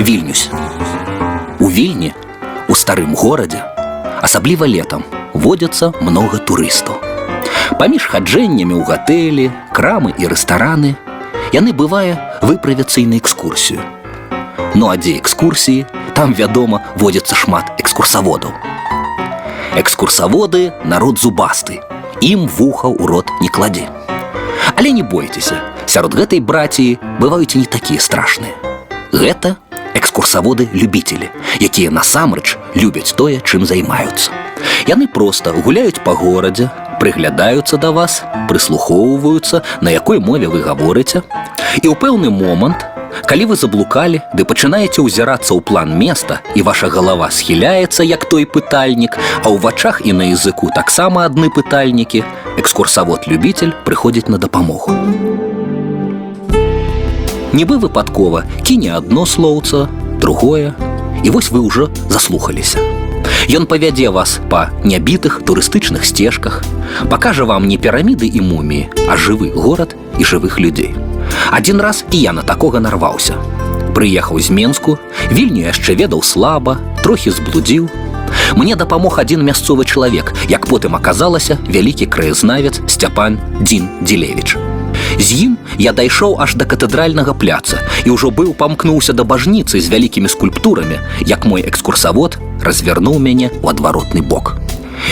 вільнюсь. У вільні, у старым горадзе, асабліва летам водзяцца многа турыстаў. Паміж хаджэннямі ў гатэлі, крамы і рэстараны яны бывае выправяцца і на экскурсію. Ну а дзе экскурсіі, там, вядома, водзіцца шмат экскурсаводаў. Экскурсаводы народ зубасты, ім вуха ў рот не кладзе. Але не бойцеся, сярод гэтай браціі бываюць і не такія страшныя. Гэта экскурсаводы любителі, якія насамрэч любяць тое, чым займаюцца. Яны проста гуляюць па горадзе, прыглядаюцца да вас, прыслухоўваюцца, на якой мове вы гаворыце, і ў пэўны момант, калі вы заблукалі, ды пачынаеце ўзірацца ў план места і ваша галава схіляецца як той пытальнік, а ў вачах і на языку таксама адны пытальнікі, экскурсавод любитель прыходзіць на дапамогу. Нібы выпадкова кіне адно слоўца, другое, і вось вы ўжо заслухаліся. Ён павядзе вас па нябітых турыстычных сцежках, пакажа вам не піраміды і муміі, а жывы горад і жывых людзей. Адзін раз і я на такога нарваўся. Прыехаў з Менску, вільню яшчэ ведаў слаба, трохі зблудзіў. Мне дапамог адзін мясцовы чалавек, як потым аказалася вялікі краязнавец Сцяпан Дзін Дзелевіч. З ім я дайшоў аж да катэдральнага пляца і ўжо быў памкнуўся да бажніцы з вялікімі скульптурамі, як мой экскурсавод развярнуў мяне ў адваротны бок.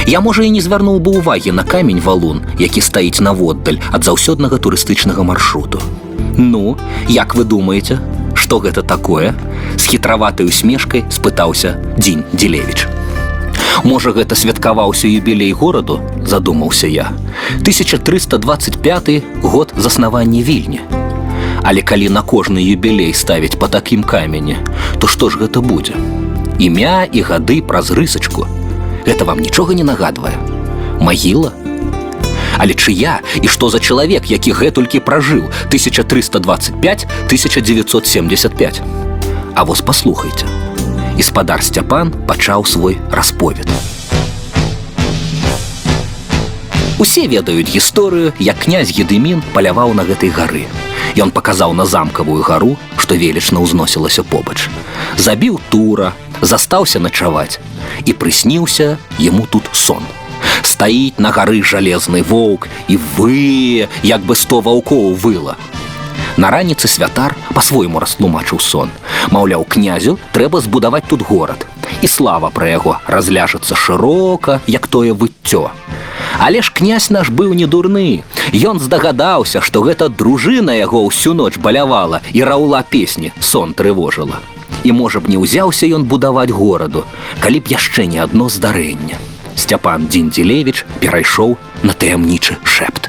Я можа і не звярнуў бы ўвагі на камень валун, які стаіць наводдаль ад заўсёднага турыстычнага маршруту. Ну, як вы думаеце, што гэта такое? З хітраватай усмешкай спытаўся дзень Дзелевіч. Можа, гэта святкаваўся юбілей гораду, задумаўся я. 1325 год заснавання вільні. Але калі на кожны юбілей ставіць па такім камені, то што ж гэта будзе? Імя і гады праз рысачку. Гэта вам нічога не нагадвае. Магіла? Але чыя і што за чалавек, які гэтулькі пражыў 1325-1975. А воз паслухайце і спадар сцяпан пачаў свой расповед. Усе ведаюць гісторыю, як князь Гедымін паляваў на гэтай гары. Ён паказаў на замкавую гару, што велічна ўзносілася побач. Забіў тура, застаўся начаваць і прысніўся яму тут сон. Стаіць на гары жалезны воўк і вы, як бы сто ваўкоў выла. На раніцы святар по-свойму растлумачыў сон. Маўляў, князю трэба збудаваць тут горад. І слава пра яго разляжацца шырока, як тое выццё. Але ж князь наш быў не дурны. Ён здагадаўся, што гэта дружына яго ўсю ноч балявала і раўла песні сон трывожыла. І можа б не ўзяўся ён будаваць гораду, калі б яшчэ не адно здарэнне. Сцяпан Дзіндзелевіч перайшоў на таямнічы шэпт.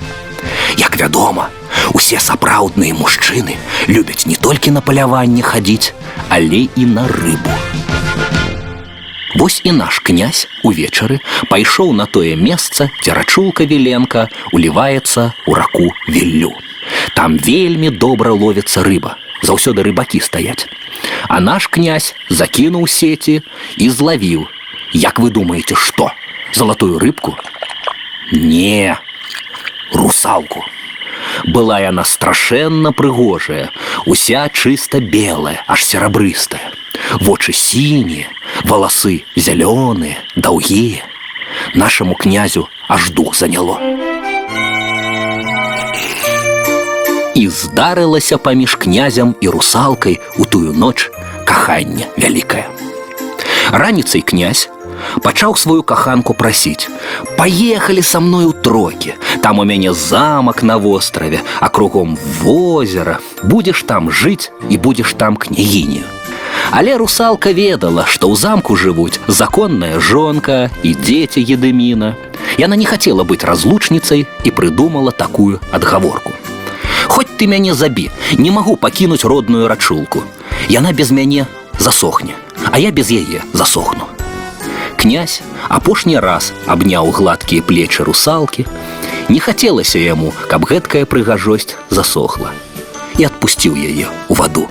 Як вядома, усе сапраўдныя мужчыны любяць не толькі на паляванне хадзіць, але і на рыбу. Вось і наш князь увечары пайшоў на тое месца, дзе рачулка Вленка уліваецца ў раку віллю. Там вельмі добра ловіцца рыба, заўсёды рыбакі стаяць. А наш князь закінуў сеці і злавіў. Як вы думаеце, што? Залатую рыбку? Не, русалку. Была яна страшэнна прыгожая, уся чыста белая, аж серабрыстая. Вочы сінія, валасы зялёныя, даўгія. Нашаму князю аж дух заняло. І здарылася паміж князем і русалкай у тую ноч каханне вялікае. Раніцай князь пачаў сваю каханку прасіць: « Паехалі са мной у трокі. Там у мяне замак на востраве, а кругом возера, будзеш там жыць і будзеш там княгіню. Але русалка ведала, што ў замку жывуць законная жонка і дзеці едыміна. Яна не хацела быць разлучніцай і прыдумала такую адгаворку. Хоць ты мяне забі, не магу пакінуць родную рачулку. Яна без мяне засохне, а я без яе засохну. Князь апошні раз абняў гладкія плечы русалкі. Не хацелася яму, каб гэткая прыгажосць засохла і адпусціў яе ў ваду.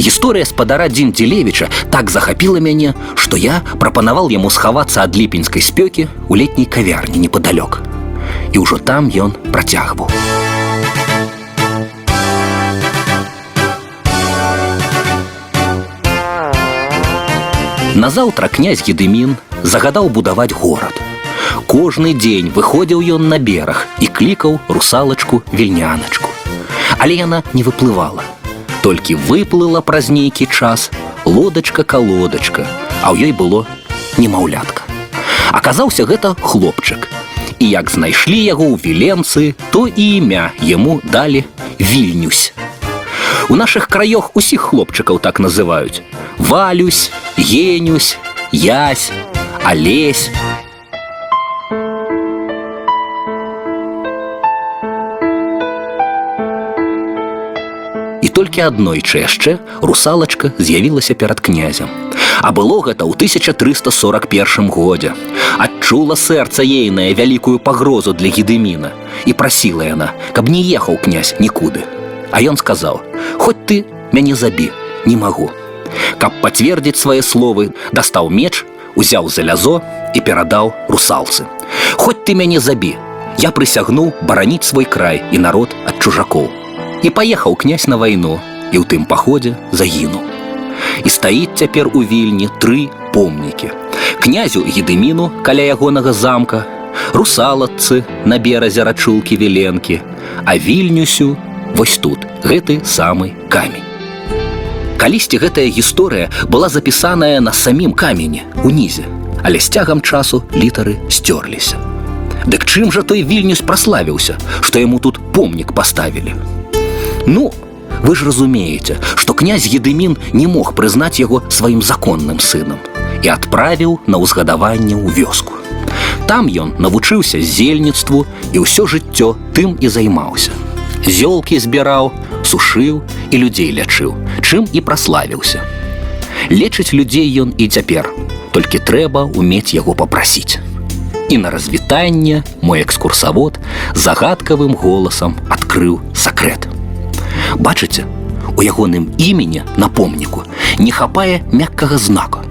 Гісторыя спадара Дзін Дзелевіча так захапіла мяне, што я прапанаваў яму схавацца ад ліпеньскай спёкі ў летняй кавярні непадалёк. І ўжо там ён працягваў. Назаўтра князь Гедымін загадаў будаваць горад. Кожны дзень выходзіў ён на бераг і клікаў русалачку вільняначку. Але яна не выплывала. Толькі выплыла праз нейкі час лодачка-калодачка, а ў ёй было немаўлятка. Аказаўся гэта хлопчык. І як знайшлі яго ў віленцы, то і імя яму далі вільнюсь. У нашых краёх усіх хлопчыкаў так называюць: валюсь, генюсь, ясь, алесь. І толькі аднойчы яшчэ русалачка з'явілася перад князем. А было гэта ў 1341 годзе. Адчула сэрца ейнае вялікую пагрозу для гедыміна і прасіла яна, каб не ехаў князь нікуды. А ён сказаў: « Хоць ты мяне забі, не магу. Каб пацвердзіць свае словы, дастаў меч, узяў залязо і перадаў русалцы. Хоць ты мяне забі, я прысягнуў бараніць свой край і народ ад чужакоў. І паехаў князь на вайну і ў тым паходзе загінуў. І стаіць цяпер у вільні тры помнікі. Князю Гедыміну каля ягонага замка, русалатцы на беразе рачулкі віленкі, а вільнюсю вось тут гэты самы камень. Калісьці гэтая гісторыя была запісаная на самім камені унізе, але з цягам часу літары сцёрліся. Дык чым жа той вільнюс праславіўся, што яму тут помнік паставілі. Ну, вы ж разумееце, што князь Едымін не мог прызнаць яго сваім законным сынам і адправіў на ўзгадаванне ў вёску. Там ён навучыўся зельніцтву і ўсё жыццё тым і займаўся. Зёлкі збіраў, сушыў і людзей лячыў, чым і праславіўся. Лечыць людзей ён і цяпер, толькі трэба умець яго попрасіць. І на развітанне мой экскурсавод загадкавым голасам адкрыў сакрэт. Бачыце, у ягоным імені на помніку не хапае мяккага знака.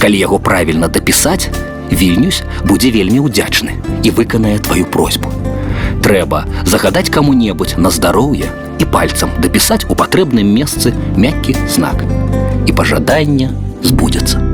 Калі яго правільна дапісаць, вільнюсь будзе вельмі ўдзячны і выканае тваю просьбу трэба загадаць каму-небудзь на здароўе і пальцам дапісаць у патрэбным месцы мяккі знак. І пажаданне збудзецца.